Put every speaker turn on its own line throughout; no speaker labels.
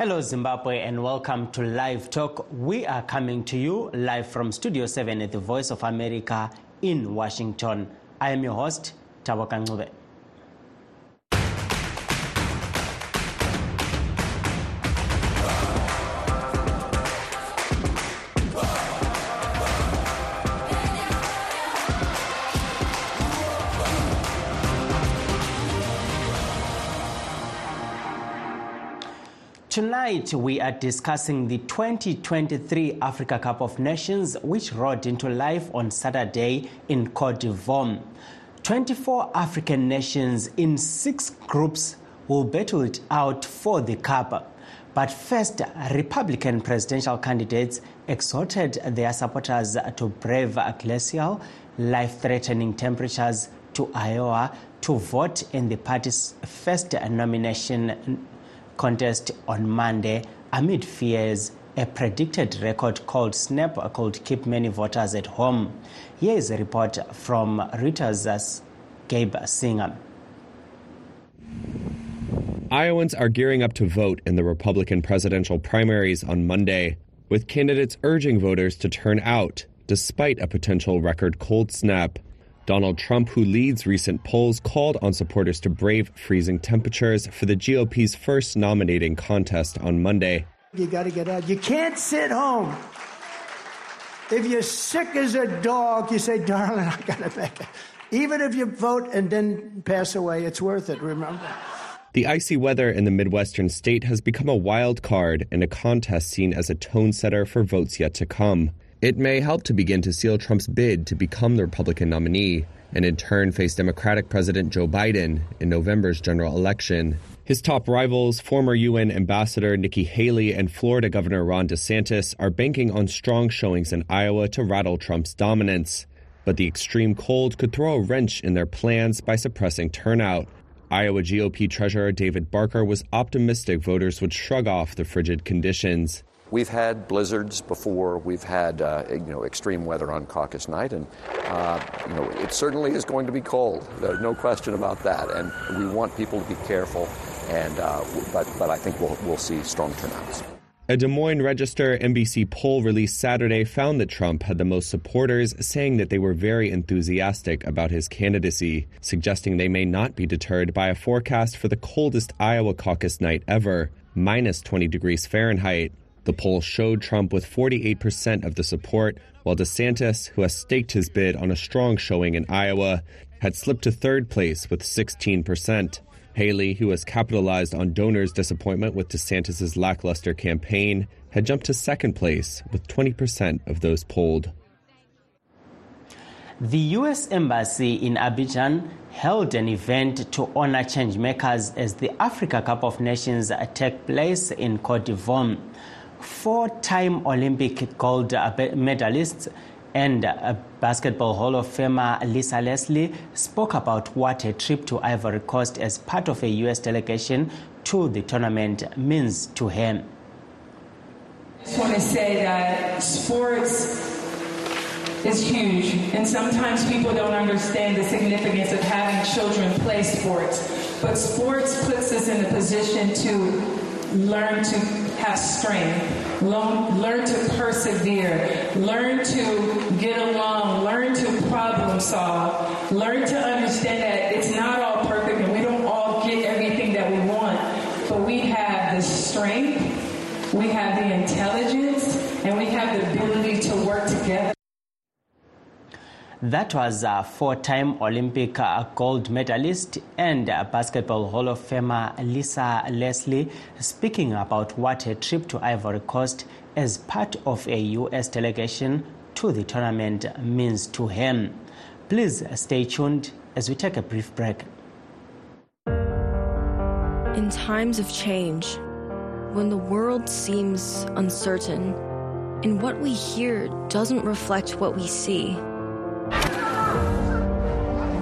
Hello, Zimbabwe, and welcome to Live Talk. We are coming to you live from Studio 7 at the Voice of America in Washington. I am your host, Taboka Ncube. Tonight, we are discussing the 2023 Africa Cup of Nations, which rolled into life on Saturday in Cote d'Ivoire. 24 African nations in six groups will battle it out for the Cup. But first, Republican presidential candidates exhorted their supporters to brave glacial, life threatening temperatures to Iowa to vote in the party's first nomination contest on Monday amid fears a predicted record called SNAP could keep many voters at home. Here is a report from Reuters' Gabe Singer.
Iowans are gearing up to vote in the Republican presidential primaries on Monday, with candidates urging voters to turn out despite a potential record cold snap. Donald Trump, who leads recent polls, called on supporters to brave freezing temperatures for the GOP's first nominating contest on Monday.
You got to get out. You can't sit home. If you're sick as a dog, you say, darling, I got to make it. Even if you vote and then pass away, it's worth it, remember?
The icy weather in the Midwestern state has become a wild card in a contest seen as a tone setter for votes yet to come. It may help to begin to seal Trump's bid to become the Republican nominee, and in turn face Democratic President Joe Biden in November's general election. His top rivals, former UN Ambassador Nikki Haley and Florida Governor Ron DeSantis, are banking on strong showings in Iowa to rattle Trump's dominance. But the extreme cold could throw a wrench in their plans by suppressing turnout. Iowa GOP Treasurer David Barker was optimistic voters would shrug off the frigid conditions.
We've had blizzards before. We've had uh, you know extreme weather on caucus night, and uh, you know it certainly is going to be cold. There's no question about that, and we want people to be careful. And uh, but but I think we'll we'll see strong turnouts.
A Des Moines Register NBC poll released Saturday found that Trump had the most supporters, saying that they were very enthusiastic about his candidacy, suggesting they may not be deterred by a forecast for the coldest Iowa caucus night ever, minus 20 degrees Fahrenheit. The poll showed Trump with 48% of the support, while DeSantis, who has staked his bid on a strong showing in Iowa, had slipped to third place with 16%. Haley, who has capitalized on donors' disappointment with DeSantis' lackluster campaign, had jumped to second place with 20% of those polled.
The U.S. Embassy in Abidjan held an event to honor changemakers as the Africa Cup of Nations take place in Cote d'Ivoire four-time Olympic gold medalist and Basketball Hall of Famer Lisa Leslie spoke about what a trip to Ivory Coast as part of a U.S. delegation to the tournament means to him.
I just want to say that sports is huge, and sometimes people don't understand the significance of having children play sports. But sports puts us in a position to learn to have strength, learn to persevere, learn to get along, learn to problem solve, learn to understand that it's not all perfect and we don't all get everything that we want, but we have the strength, we have the intelligence, and we have the ability to work together.
That was a four time Olympic gold medalist and Basketball Hall of Famer Lisa Leslie speaking about what a trip to Ivory Coast as part of a U.S. delegation to the tournament means to him. Please stay tuned as we take a brief break.
In times of change, when the world seems uncertain and what we hear doesn't reflect what we see,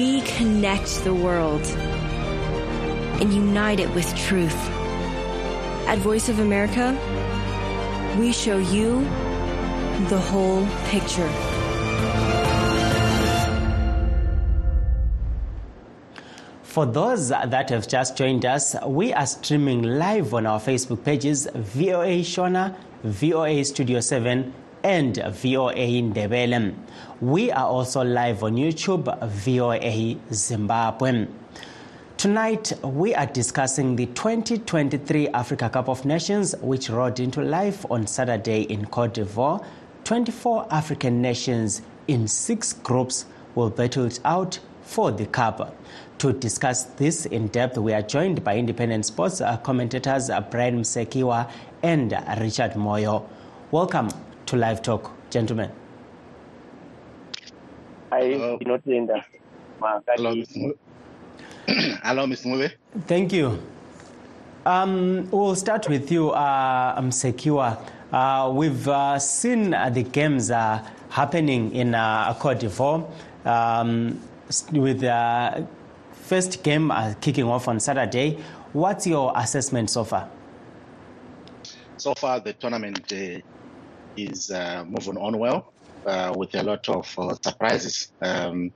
We connect the world and unite it with truth. At Voice of America, we show you the whole picture.
For those that have just joined us, we are streaming live on our Facebook pages VOA Shona, VOA Studio 7, and VOA Ndebele. We are also live on YouTube, VOA Zimbabwe. Tonight, we are discussing the 2023 Africa Cup of Nations, which rolled into life on Saturday in Cote d'Ivoire. 24 African nations in six groups will battle it out for the Cup. To discuss this in depth, we are joined by independent sports commentators Brian Msekiwa and Richard Moyo. Welcome to Live Talk, gentlemen.
I did not enda
Hello, Mr. Mwe. Hello, Mr. Mwe.
Thank you. Um, we'll start with you, uh, Msekiwa. Uh, we've uh, seen uh, the games uh, happening in uh, Cote d'Ivoire um, with the first game uh, kicking off on Saturday. What's your assessment so far?
So far, the tournament uh, is uh, moving on well uh, with a lot of uh, surprises. Um,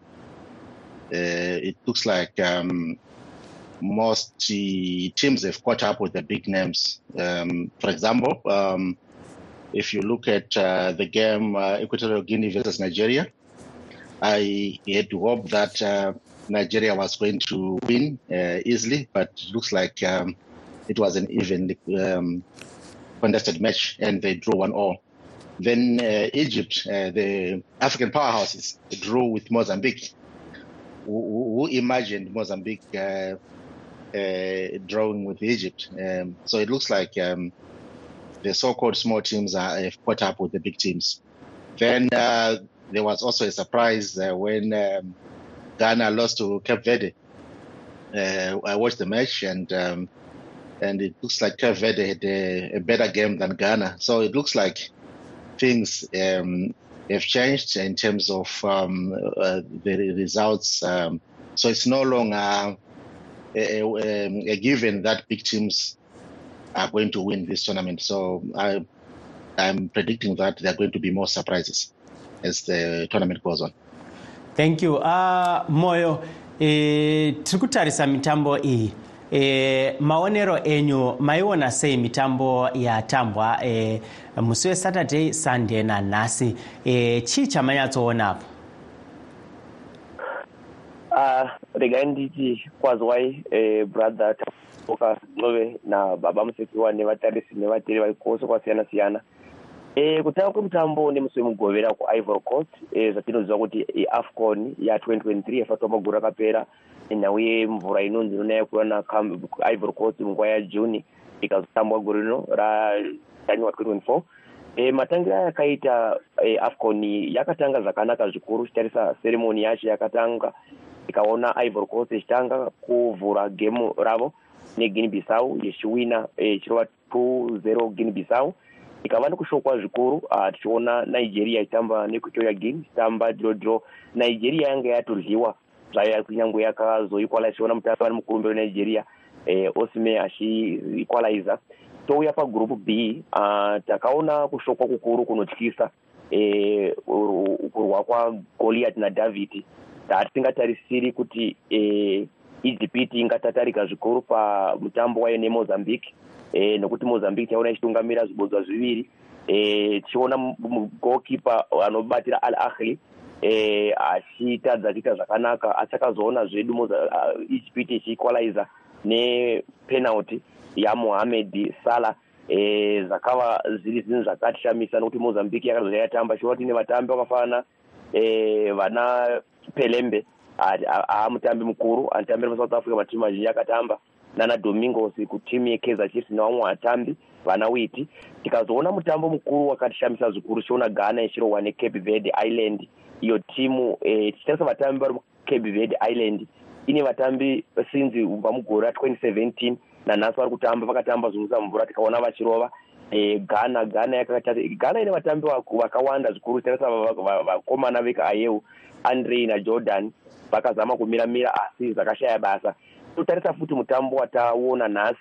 uh, it looks like um, most teams have caught up with the big names. Um, for example, um, if you look at uh, the game Equatorial Guinea versus Nigeria, I had to hope that Nigeria was going to win easily, but it looks like um, it was an even um, contested match and they drew one all. Then uh, Egypt, uh, the African powerhouses, drew with Mozambique. Who, who imagined Mozambique uh, uh, drawing with Egypt? Um, so it looks like um, the so-called small teams are, have caught up with the big teams. Then uh, there was also a surprise uh, when um, Ghana lost to Cape Verde. I watched the match and um, and it looks like Cape Verde had a, a, better game than Ghana. So it looks like things um, have changed in terms of um, uh, the results. Um, so it's no longer a, a, a, given that big teams are going to win this tournament. So I, I'm predicting that there are going to be more surprises as the tournament goes on.
Thank you. Uh, Moyo, eh, tiri mitambo iyi e, maonero enyu maiona sei mitambo yatambwa e, musi wesaturday sunday nanhasi e, chii chamanyatsoona
uh, regai nditi kwazwai eh, brother taoka nove nababa musekiwa nevatarisi nevateri vari kwose kwasiyana siyana e, kutanga kwemutambo nemusi ku ivory coast. E, zvatinoziva kuti iafcon ya2023 yafatwa maguru akapera nhau yemvura inonzi inonaya kuona ivory coast munguva yajuni ikazotambwa guru rino rajanuary 2024 e, matangiro ayakaita e, afcon yakatanga zvakanaka zvikuru chitarisa seremoni yacho yakatanga ikaona ivory coast ichitanga kuvhura gemu ravo neguinea bissau ichiwina ichirova 2 guinea bissau ikava nekushokwa zvikuru uh, tichiona nigeria ichitamba nequitoria yagame ichitamba dro dro. Nigeria yanga yatoryiwa zvayo kunyange yakazoequalize tichiona mutambi ari mukurumbe wenigeria eh, osime achiikwalaiza touya pagroup b uh, takaona kushokwa kukuru kunotyisa eh, kurwa kwagoliat nadavid hatisingatarisiri kuti eh, ijipiti ingatatarika zvikuru pamutambo wayo nemozambique e, nokuti mozambique taona ichitungamira zvibodzwa zviviri. E, tichiona gokipa anobatira al ahli e, achitadza kuita zvakanaka asi akazoona zvedu ijipiti ichiequaliza nepenalty yamohamed salah. E, zvakava zviri zvinhu zvakatishamisa nokuti mozambique yakazoa yatamba chiona kuti nevatambi vakafanana e, vana pelembe aamutambi mukuru anotambira musouth africa matimu mazhinji akatamba nana domingos kutimu yekaizer chiefs nevamwe vatambi vana witi tikazoona mutambo mukuru wakatishamisa zvikuru tichiona ghana ichirohwa necape verde island iyo timu e, tichitarisa vatambi vari mucape verde island ine vatambi sinzi kubva mugore ra2017 nanhasi vari kutamba vakatamba zvinwisa mvura tikaona vachirova e, ghana ghana ghana ine vatambi vakawanda zvikuru tichitarisa vakomana vekaayeu andrei najordan vakazama kumira mira asi zvakashaya basa. Totarisa futi mutambo wataona nhasi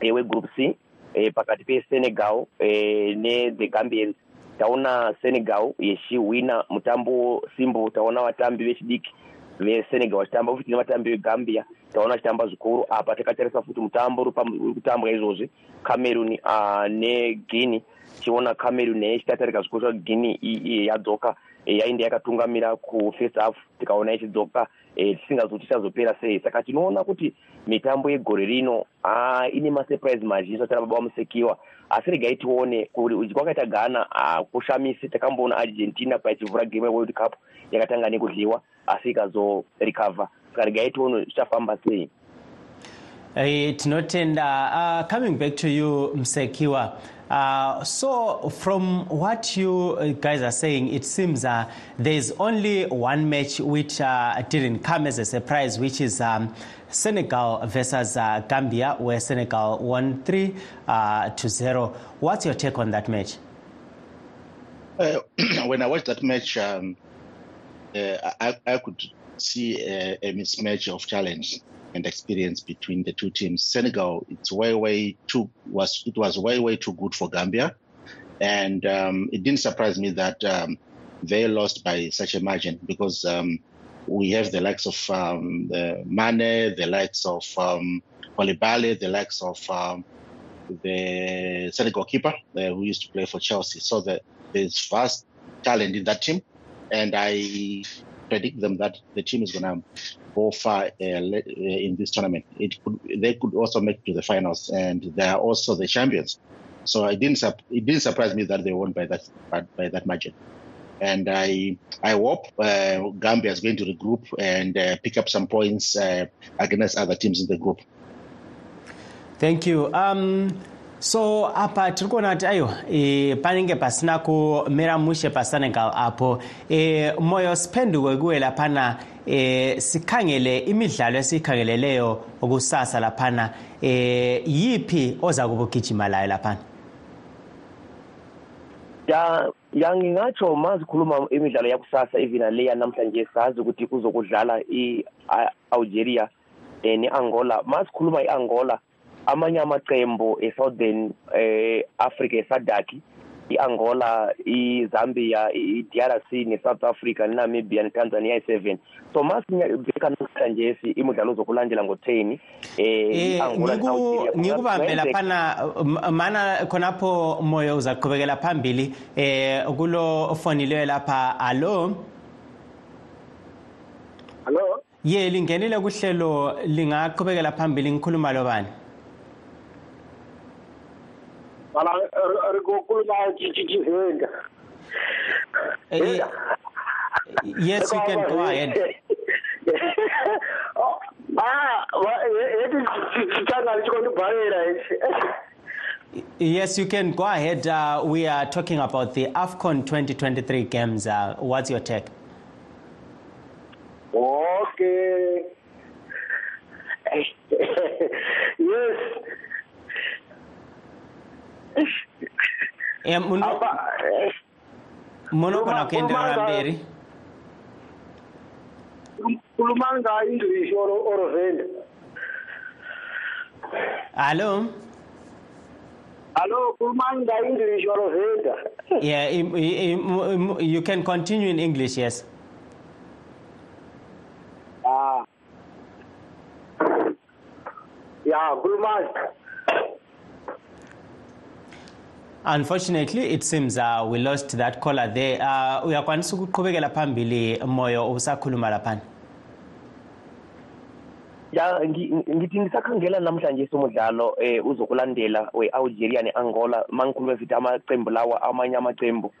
e, wegroup c e, pakati pesenegal e, nethe gambians. Taona senegal yechihwina mutambo simbo. Taona vatambi vechidiki vesenegal vachitamba futi nevatambi vegambia. Taona vachitamba zvikuru apa. Takatarisa futi mutambo uri kutambwa izvozvi cameroon uh, neguinea. Tichiona cameroon naye ichitatarika zvikuru guinea yadzoka yainge yakatungamira kufirst half tikaona ichidzoka tisingazoti ichazopera sei. Saka tinoona kuti mitambo yegore rino ine masurprise mazhinji atara baba vamusekiwa. Asi regai tione kuti kwakaita ghana kushamisi takamboona argentina paichivhura game yeworld cup yakatanga nekudliwa asi ikazorikavha saka regai tione zvichafamba sei.
Uh, tinotenda uh, coming back to you msekiwa uh, so from what you guys are saying it seems uh, there's only one match which uh, didn't come as a surprise which is um, senegal versus uh, gambia where senegal won 3 uh, to 0 what's your take on that match?
Uh, when i watched that match um, uh, I, I could see a, a mismatch of challenge and experience between the two teams. Senegal, it's way, way too was it was way, way too good for Gambia, and um, it didn't surprise me that um, they lost by such a margin because um, we have the likes of um, the Mane, the likes of um, Koulibaly, the likes of um, the Senegal keeper uh, who used to play for Chelsea. So the, there's vast talent in that team, and I predict them that the team is going to go far uh, in this tournament. It could, they could also make it to the finals, and they are also the champions. So it didn't it didn't surprise me that they won by that by that margin. And I I hope uh, Gambia is going to regroup and uh, pick up some points uh, against other teams in the group.
Thank you. Um, so apa tiri kuona kuti aiwa e, panenge pasina kumira mushe pasenegal apo. E, moyo siphenduke kuwe laphana e, sikhangele imidlalo esiyikhangeleleyo kusasa laphana e, yiphi oza kubugijima layo laphana
ya ya ngingatsho mazikhuluma imidlalo yakusasa even le yanamhlanje sazi ukuthi kuzokudlala i-algeria um ne-angola mazikhuluma i-angola amanye amaqembu e-southern eh, africa esadaki i-angola izambia i-drc ne-south africa nenamibia netanzania i-seven. So nje si imidlalo zokulandela ngo-ten
um ngikubambe laphana mana khonapho moyo uzaqhubekela phambili um kulo ofonileyo lapha. Allo
allo
ye lingenile kuhlelo lingaqhubekela phambili ngikhuluma lobani
Bala ri kokuluma Tshivenga.
Yes you can go ahead
Ah, yeti tsitanga lichikondibharira ichi.
yes you can go ahead uh, we are talking about the afcon 2023 games uh, what's your take
Okay. yes.
Eh, muno-
Apa eh,
munogona
Kuluma-
kuenderera
kuluma-
mberi
kulumanga English or or Venda.
alo
Hello, kulumanga English or Venda.
yeah you can continue in english yes
Ah. Yeah, kulumanga.
Unfortunately it seems uh, we lost that caller there. Uh, uyakwanisa ukuqhubekela phambili moyo usakhuluma laphana?
Ya ngi- ngithi ngisakhangela namhlanje somudlalo eh uzokulandela we-algeria ne-angola ma ngikhuluma sithi amaqembu lawa amanye amaqembu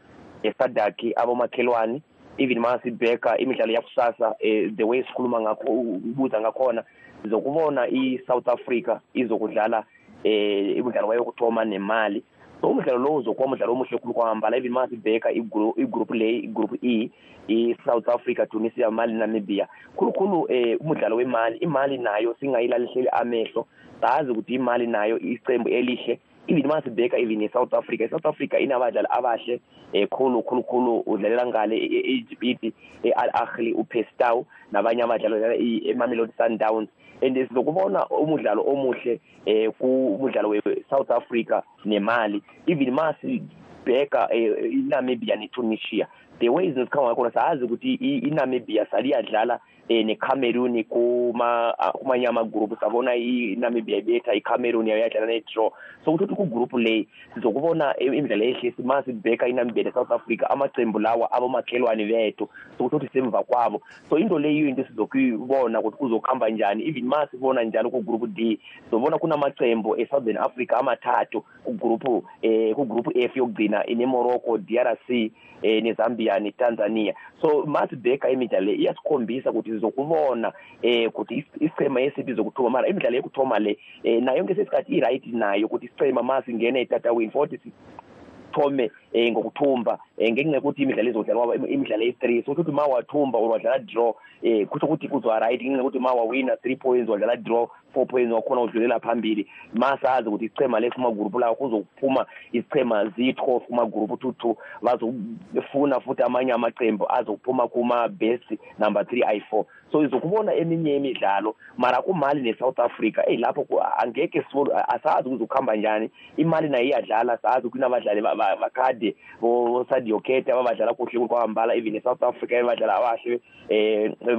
esadaki abomakhelwane. Even ma sibheka imidlalo yakusasa eh the way sikhuluma ngakho ubuza ngakhona. Zokubona i-south africa izokudlala eh imidlalo wayo yokuthoma nemali. So umdlalo lowo uzokuba umdlalo omuhle khulu kwamambala even masibheka igroup le igroup e i-south africa tunisia mali namibia. Khulukhulu um umdlalo wemali imali nayo singayilalihleli amehlo. Sazi ukuthi imali nayo icembu elihle. Even masibheka even i-south africa. I-south africa inabadlali abahle um khulu khulu khulu udlalela ngale e-egypt e-al ahli upestaw nabanye abadlali badlala emamelodi sundowns and sizokubona umudlalo omuhle um kumudlalo we-south africa nemali. Even ma sibheka inamibia netunisia the way izinto zikhamba ngakhona sazi ukuthi inamibia saliyadlala eh neCameroon kuma kumanye amagroup sabona iNamibia ibetha iCameroon yayadlala nedraw so ukuthi ku group le sizokubona imidlalo yehlesi ma sibheka iNamibia neSouth Africa amacembu lawa abomakhelwane bethu. Sokuthi semva kwabo. So into le into sizokuyibona ukuthi kuzokuhamba njani. Even ma sibona njalo ku group D sizobona kunamacembu eSouthern Africa amathathu ku group eh ku group F yokugcina ine Morocco DRC eh neZambia neTanzania so masibheka imidlalo le iyasikhombisa ukuthi sizokubona eh ukuthi isicema esibi zokuthuma mara imidlalo yokuthoma le eh nayo yonke sesikhathi i-right nayo ukuthi isicema masingena etatawini futhi sithome eh ngokuthumba eh ngenxa yokuthi imidlalo izodlalwa imidlalo eyi-three so ukuthi ma wathumba or wadlala draw eh kusho ukuthi kuzwa ngenxa yokuthi ma wawina three points wadlala draw four points wakhona udlulela phambili. Ma sazi ukuthi isichema lesi kumagrupu lawo kuzophuma isicema zitho kumagroup 2 bazofuna futhi amanye amacembu azokuphuma kuma best number three i-four so izokubona eminye imidlalo mara kumali ne-south Africa eyi lapho angeke asazi ukuzokuhamba njani. Imali nayo iyadlala sazi kunabadlali bakade ukuthi bosadio kete abadlala kuhle kwambala even e-south africa abadlala abahle um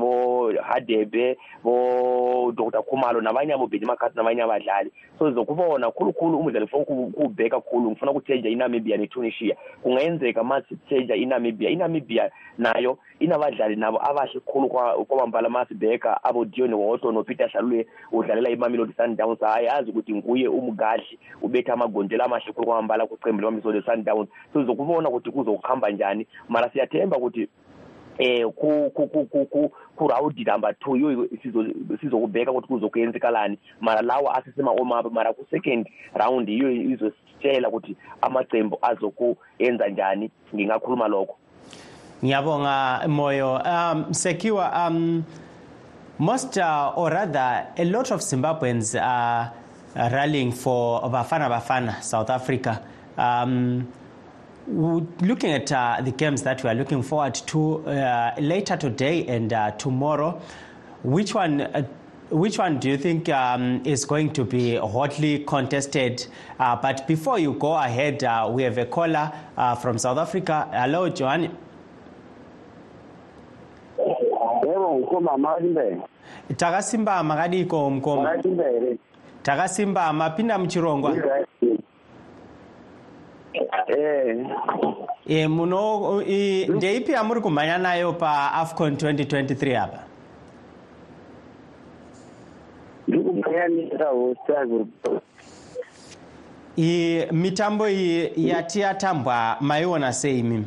bo Dr. khumalo nabanye abobheni makhathi nabanye abadlali. So zokubona khulukhulu umdlali ufuna kuwubheka khulu ngifuna ukutshentsha inamibia netunisia. Kungenzeka ma sitshentsha inamibia inamibia nayo inabadlali nabo abahle khulu kwamambala ma sibheka abodion woto nopeter hlalule udlalela imamelodi sundowns. Hayi azi ukuthi nguye umgadli ubethe amagondelo amahle khulu kwamambala kwicembu lemamelodi sundowns. So izokubona ukuthi kuzokuhamba njani. Mara siyathemba ukuthi eh ku ku ku ku ku round number 2 yo sizokubheka ukuthi kuzokuyenzekalani mara lawa asisema omapa mara ku second round iyo izositshela ukuthi amacembu azokuyenza njani. Ngingakhuluma lokho.
Ngiyabonga moyo. Um sekiwa um most uh, or rather a lot of zimbabweans are rallying for bafana bafana south africa. Um, looking at uh, the games that we are looking forward to uh, later today and uh, tomorrow, which one? Uh, which one do you think um, is going to be hotly contested? Uh, but before you go ahead, uh, we have a caller from South Africa. Hello, Johan. takasimbama kadiko mkoma takasimbama pinda muchirongwa
eh
e muno ndeipi yamuri kumhanya nayo paafcon 2023 apa?
Ndiri kumhanya netahosta
i mitambo iyi yati yatambwa maiona sei mimi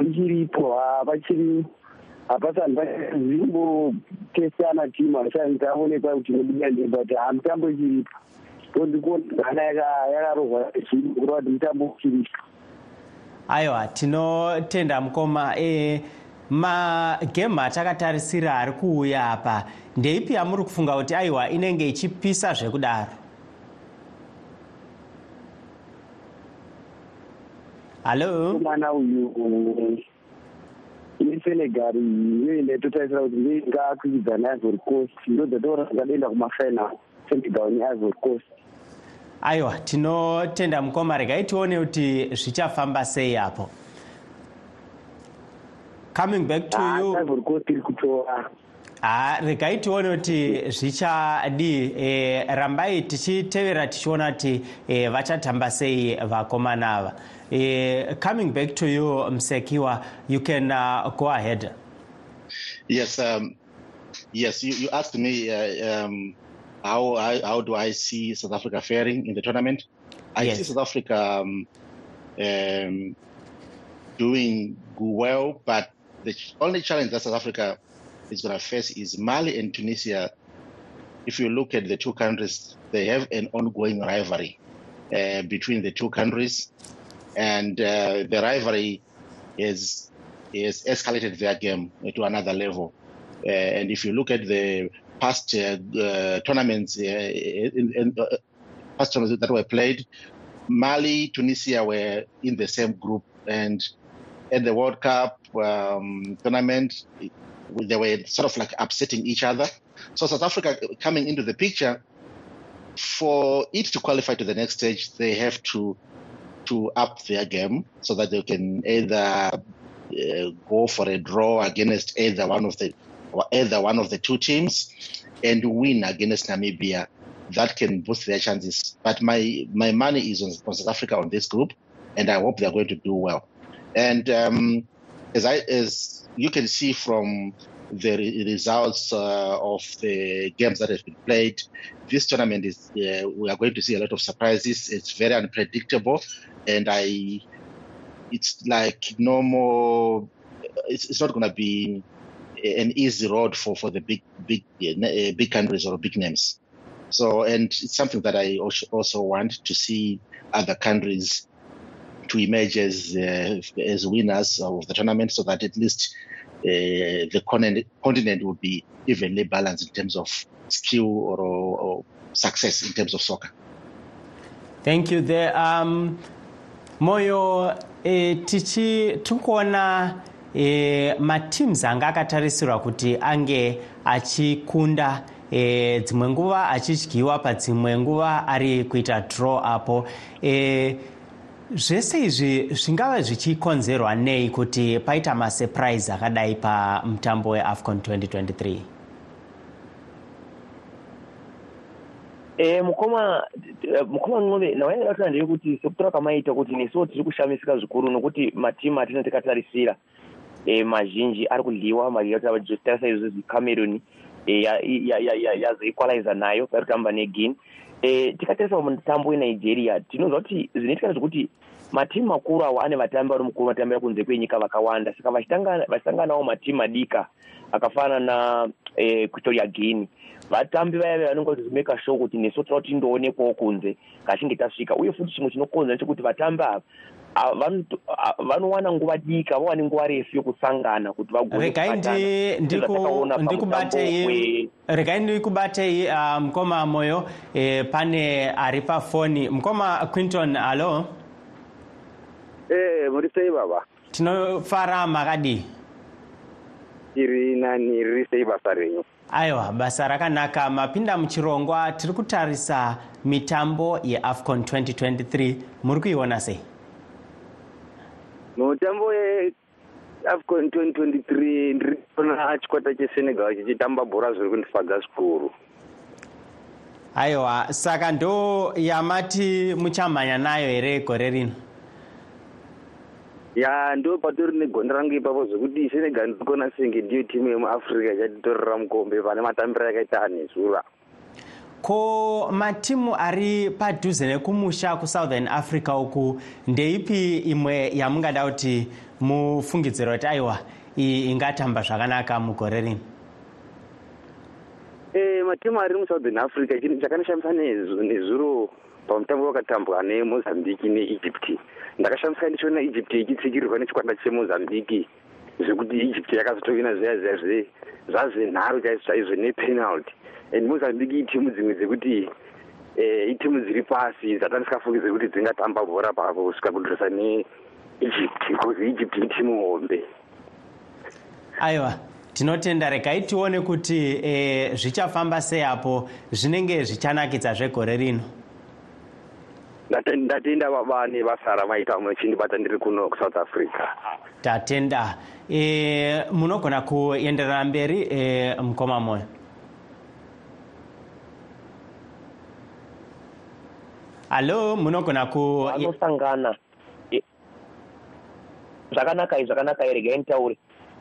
ichiripo havachiri hapasani pazimbotesana timu hasani taonekwa kuti nobuda ndei but hamitambo ichiripo. Tondikuonana yakarohwa zviri kureva kuti mutambo uchiripo.
Aiwa tinotenda mukoma e, magemu atakatarisira ari kuuya apa. Ndeipi yamuri kufunga kuti aiwa inenge ichipisa zvekudaro? Hallo
mwana uyu isenegal yoenda totarisira kuti ngaakwikidza neivory coast. Ndo dzataura dzakadoenda kumafinal senegal neivory coast.
Aiwa tinotenda mukoma regai tione kuti zvichafamba sei apo. Coming back to you.
Ivory coast iri kutora
tione kuti zvichadi e, rambai tichitevera tichiona kuti e, vachatamba sei vakomana ava. E, coming back to you msekiwa you can uh, go ahead.
Yes um, yes you, you asked me uh, um, how, how how do i see south africa faring in the tournament? I
Yes.
see south africa um, um, doing well but the only challenge that south africa is going to face is mali and tunisia. If you look at the two countries, they have an ongoing rivalry uh, between the two countries, and uh, the rivalry is has escalated their game to another level. Uh, and if you look at the past uh, tournaments, uh, in, in, uh, past tournaments that were played, Mali, Tunisia were in the same group, and at the World Cup um, tournament, they were sort of like upsetting each other. So South Africa coming into the picture, for it to qualify to the next stage, they have to to up their game so that they can either uh, go for a draw against either one of the either one of the two teams and win against Namibia. That can boost their chances. But my my money is on, on South Africa on this group, and I hope they're going to do well. And um, as I as you can see from the results uh, of the games that have been played, this tournament is uh, we are going to see a lot of surprises. It's very unpredictable, and I it's like no more. It's, it's not going to be an easy road for, for the big big uh, big countries or big names. So, and it's something that I also- also want to see other countries to emerge as uh, as winners of the tournament, so that at least uh, the continent will be evenly balanced in terms of skill or, or success in terms of soccer.
thank you there um, moyo e, tichi tikuona e, mateams anga akatarisirwa kuti ange achikunda e, dzimwe nguva achidyiwa padzimwe nguva ari kuita draw apo e, zvese izvi zvingava zvichikonzerwa nei kuti paita masepuraizi akadai pamutambo weafcon 2023
e, mukoma mukoma nqove nawaidakuta ndeyekuti sekutaura kwamaita kuti nesuwo tiri kushamisika zvikuru nokuti matimu atinenge takatarisira e, mazhinji ari kudyiwa matarisa izvozvi cameroon e, yazoequaliza nayo pairi kutamba neguine eh, tikatarisa mutambo wenigeria tinoziva kuti zvinoitika zvekuti matimu makuru awo ane vatambi vari mukuru vatambira kunze kwenyika vakawanda. Saka vachitanga- vachitanganawo matimu madika akafanana na equatoria guinea. Vatambi vaya vanonga vachizomeka show kuti nesu toda kuti tindoonekwawo kunze kachinge tasvika. Uye futi chimwe chinokonza ndechekuti vatambi ava vanowana nguva dika vawane nguva refu yokusangana kuti vagone
regai
kubatana.
ndi- ndiku-
Sezvatakaona pamutambo
ndikubatei regai ndikubatei mukoma moyo eh, pane ari pafoni mukoma quinton alo?
Eh, muri sei baba?
tinofara makadii
Iri nani riri sei basa renyu?
aiwa basa rakanaka. Mapinda muchirongwa tiri kutarisa mitambo yeafcon 2023 muri kuiona sei
Mutambo weAFCON 2023 ndiri kuona chikwata cheSenegal chichitamba bhora zviri kundifadza zvikuru.
aiwa saka ndo yamati muchamhanya nayo here gore rino
Ya ndo patori negondo rangu ipapo zvekuti Senegal ndikuona senge ndiyo timu yemuAfrica ichatitorera mukombe pane matambiro akaita anezura.
Ko matimu ari padhuze nekumusha kusouthern africa uku ndeipi imwe yamungada kuti mufungidziro kuti aiwa iyi ingatamba zvakanaka mugore rino?
Eh, matimu ari musouthern africa chinhu chakandishamisa nezu- nezuro pamutambo wakatambwa nemozambique neegypt. Ndakashamisika ndichiona egypt ichitsikirirwa nechikwata chemozambique zvekuti egypt yakazotovina zviya zviya zve zvazenharo chaizvo chaizvo nepenalty and mozambique itimu dzimwe dzekuti eh, itimu dziri pasi dzatandisingafungidze kuti dzingatamba bhora papo kusvika kudhirisa neegypt because egypt itimu hombe.
Aiwa tinotenda regai tione kuti e, zvichafamba sei apo zvinenge zvichanakidza zvegore rino.
Ndate- ndatenda baba nebasa ramaita muchindibata ndiri kuno kusouth africa.
Tatenda. E, munogona kuenderera mberi e, mukoma moyo alo munogona ku
vanosangana Eh, zvakanaka izvi zvakanaka regai nditaure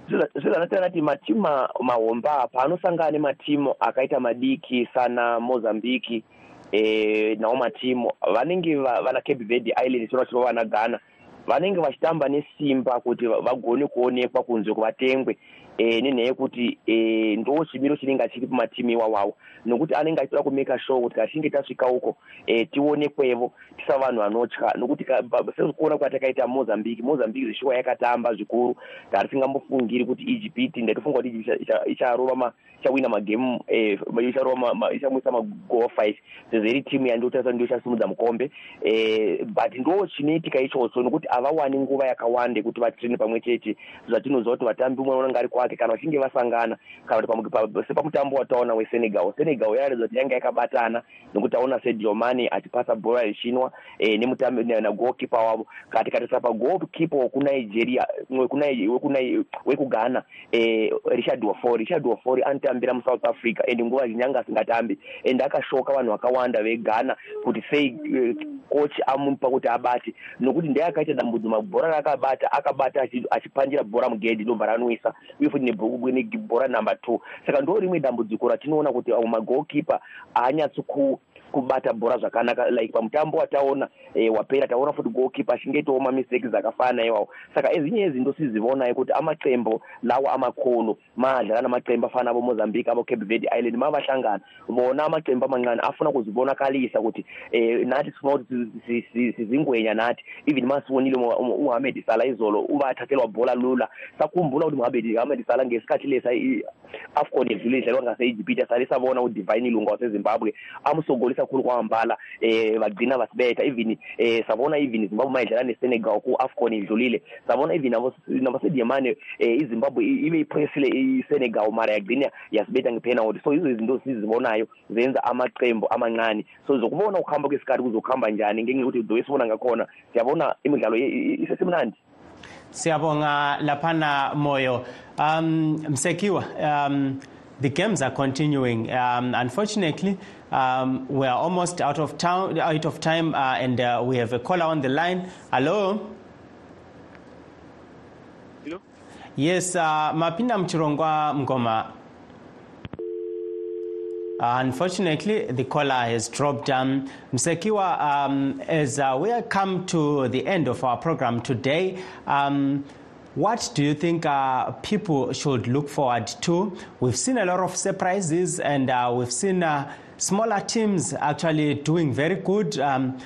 zvezvanotaura kuti matimu mahombe mahomba apa. Anosangana nematimu akaita madiki sana mozambique e, nawo matimu vanenge vana cape verde island tinoona kuti vana ghana. Vanenge vachitamba nesimba kuti vagone kuonekwa kunze kuvatengwe eh, nenyaya yekuti eh, ndo chimiro chinenge chiri pamatimu iwawawo. Nokuti anenge achitoda kumeka show kuti kachinge tasvika uko eh, tionekwevo tisa vanhu vanotya. Nokuti sekuona kwatakaita mozambique mozambique zvishuwa yakatamba zvikuru tarisingamufungiri kuti egypt ndatifunga kuti icharova ichawina magemu ichamwisa magol five sezvo iri timu yandotarisa ndio ichasimudza mukombe but ndo chinoitika ichocho nokuti havawani nguva yakawanda yekuti vatrene pamwe chete. Zvatinoziva kuti vatambi umwe unenge ari kwake kana vachinge vasangana kana kuti sepamutambo wataona wesenegal senegal. Yaratidza kuti yanga yakabatana nokuti taona sediomani achipasa bhora richinwa nemutambi nagolkipa wavo kana tikatarisa pagolkipa wekunigeria wekughana richard wafori. Richard wafori anotambira musouth africa and nguva zhinji anga asingatambi. And akashoka vanhu vakawanda veghana kuti sei coach amupa kuti abate. Nokuti ndeye akaita dambudzo mabhora raakabata akabata achipanjira bhora mugedhi ndobva ranwisa uye futi nebhora number two. Saka ndo rimwe dambudziko ratinoona kuti magolkipa haanyatsi kubata bhora zvakanaka like pamutambo wataona e, wapera taona futi golkipa achingeitawo mamistakes akafanana iwawo saka ezinye izinto sizivonai kuti amaqembu lawa amakhulu madlala namaqembu afana abomozambique abocape abo verde island mavahlangana vona amaqembo amancane afuna kuzibonakalisa kuti um nathi sifuna ukuthi sizingwenya nathi. Even masibonile umohamed sala izolo ubathathelwa bhola lula. Sakhumbula ukuthi mohamed sala ngesikhathi lesa afcon edlule idlalwa ngase-egypt asale sabona udivine ilunga wasezimbabwe amsongolisa khulu kwamambala um bagcina basibetha even um sabona even izimbabwe mayidlala nesenegal ku-afcon idlulile. Sabona even nabasediamane um izimbabwe ibe ipresile isenegal mara yagcina yasibetha ngepenalty so yizo izinto sizibonayo zenza amaqembu amancane. So zokubona ukuhamba kwesikhathi kuzokuhamba njani ngenxa yokuthi do esibona ngakhona siyabona imidlalo isesemnandi
siyabonga laphana moyo. Um msekiwa um the games are continuing. Um, unfortunately um, we are almost out of town out of time uh, and uh, we have a caller on the line hello
Hello?
yes uh, mapinda mchirongwa mngoma Uh, unfortunately, the caller has dropped. Um, Msekiwa, um, as uh, we have come to the end of our program today, um, what do you think uh, people should look forward to? We've seen a lot of surprises and uh, we've seen uh, smaller teams actually doing very good. Um,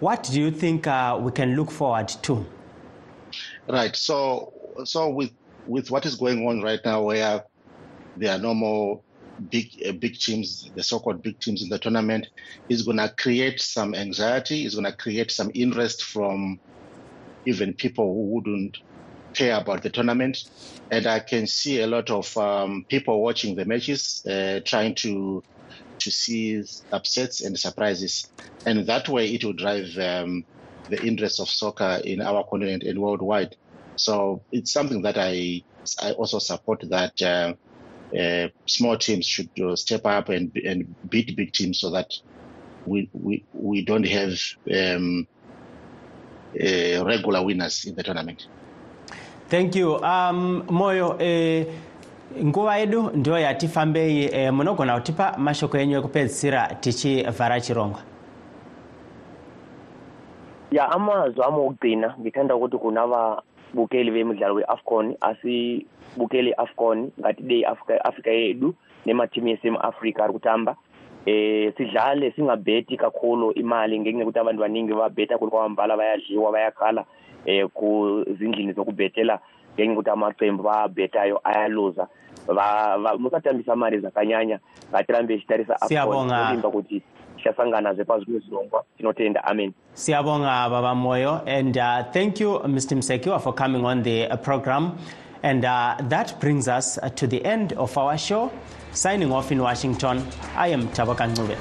what do you think uh, we can look forward to?
Right. So, so with with what is going on right now, where there are no more big uh, big teams, the so-called big teams in the tournament, is going to create some anxiety. Is going to create some interest from even people who wouldn't care about the tournament. And I can see a lot of um, people watching the matches, uh, trying to to see upsets and surprises, and that way it will drive um, the interest of soccer in our continent and worldwide. So it's something that I I also support that. Uh, uh, small teams should uh, step up and and beat big teams so that we we, we don't have um, uh, regular winners in the tournament.
Thank you. Um, Moyo, eh, nguva yedu ndio yatifambei eh, munogona kutipa mashoko enyu ekupedzisira tichivhara chirongwa.
Ya amazwi amokugcina ngithanda ukuthi kuna vabukeli vemidlalo we-afcon asibukele i-afcon ngatide i-afrika yedu nemathimu esemu-afrika ari kutamba eh sidlale singabhethi kakhulu imali ngenxa yokuthi abantu baningi babhetha khulu kwamambala bayadliwa bayakhala eh kuzindlini zokubhethela ngenxa yokuthi amaqembu babhethayo ayaluza musatambisa mali zakanyanya ngatirambe sitarisa
Siyabonga.
kuti siyasangana zepasi kwezilongwa tinotenda. Amen.
Siyabonga baba moyo and uh, thank you mr msekiwa for coming on the uh, program. And uh, that brings us to the end of our show. Signing off in washington i am tabakan Ncube.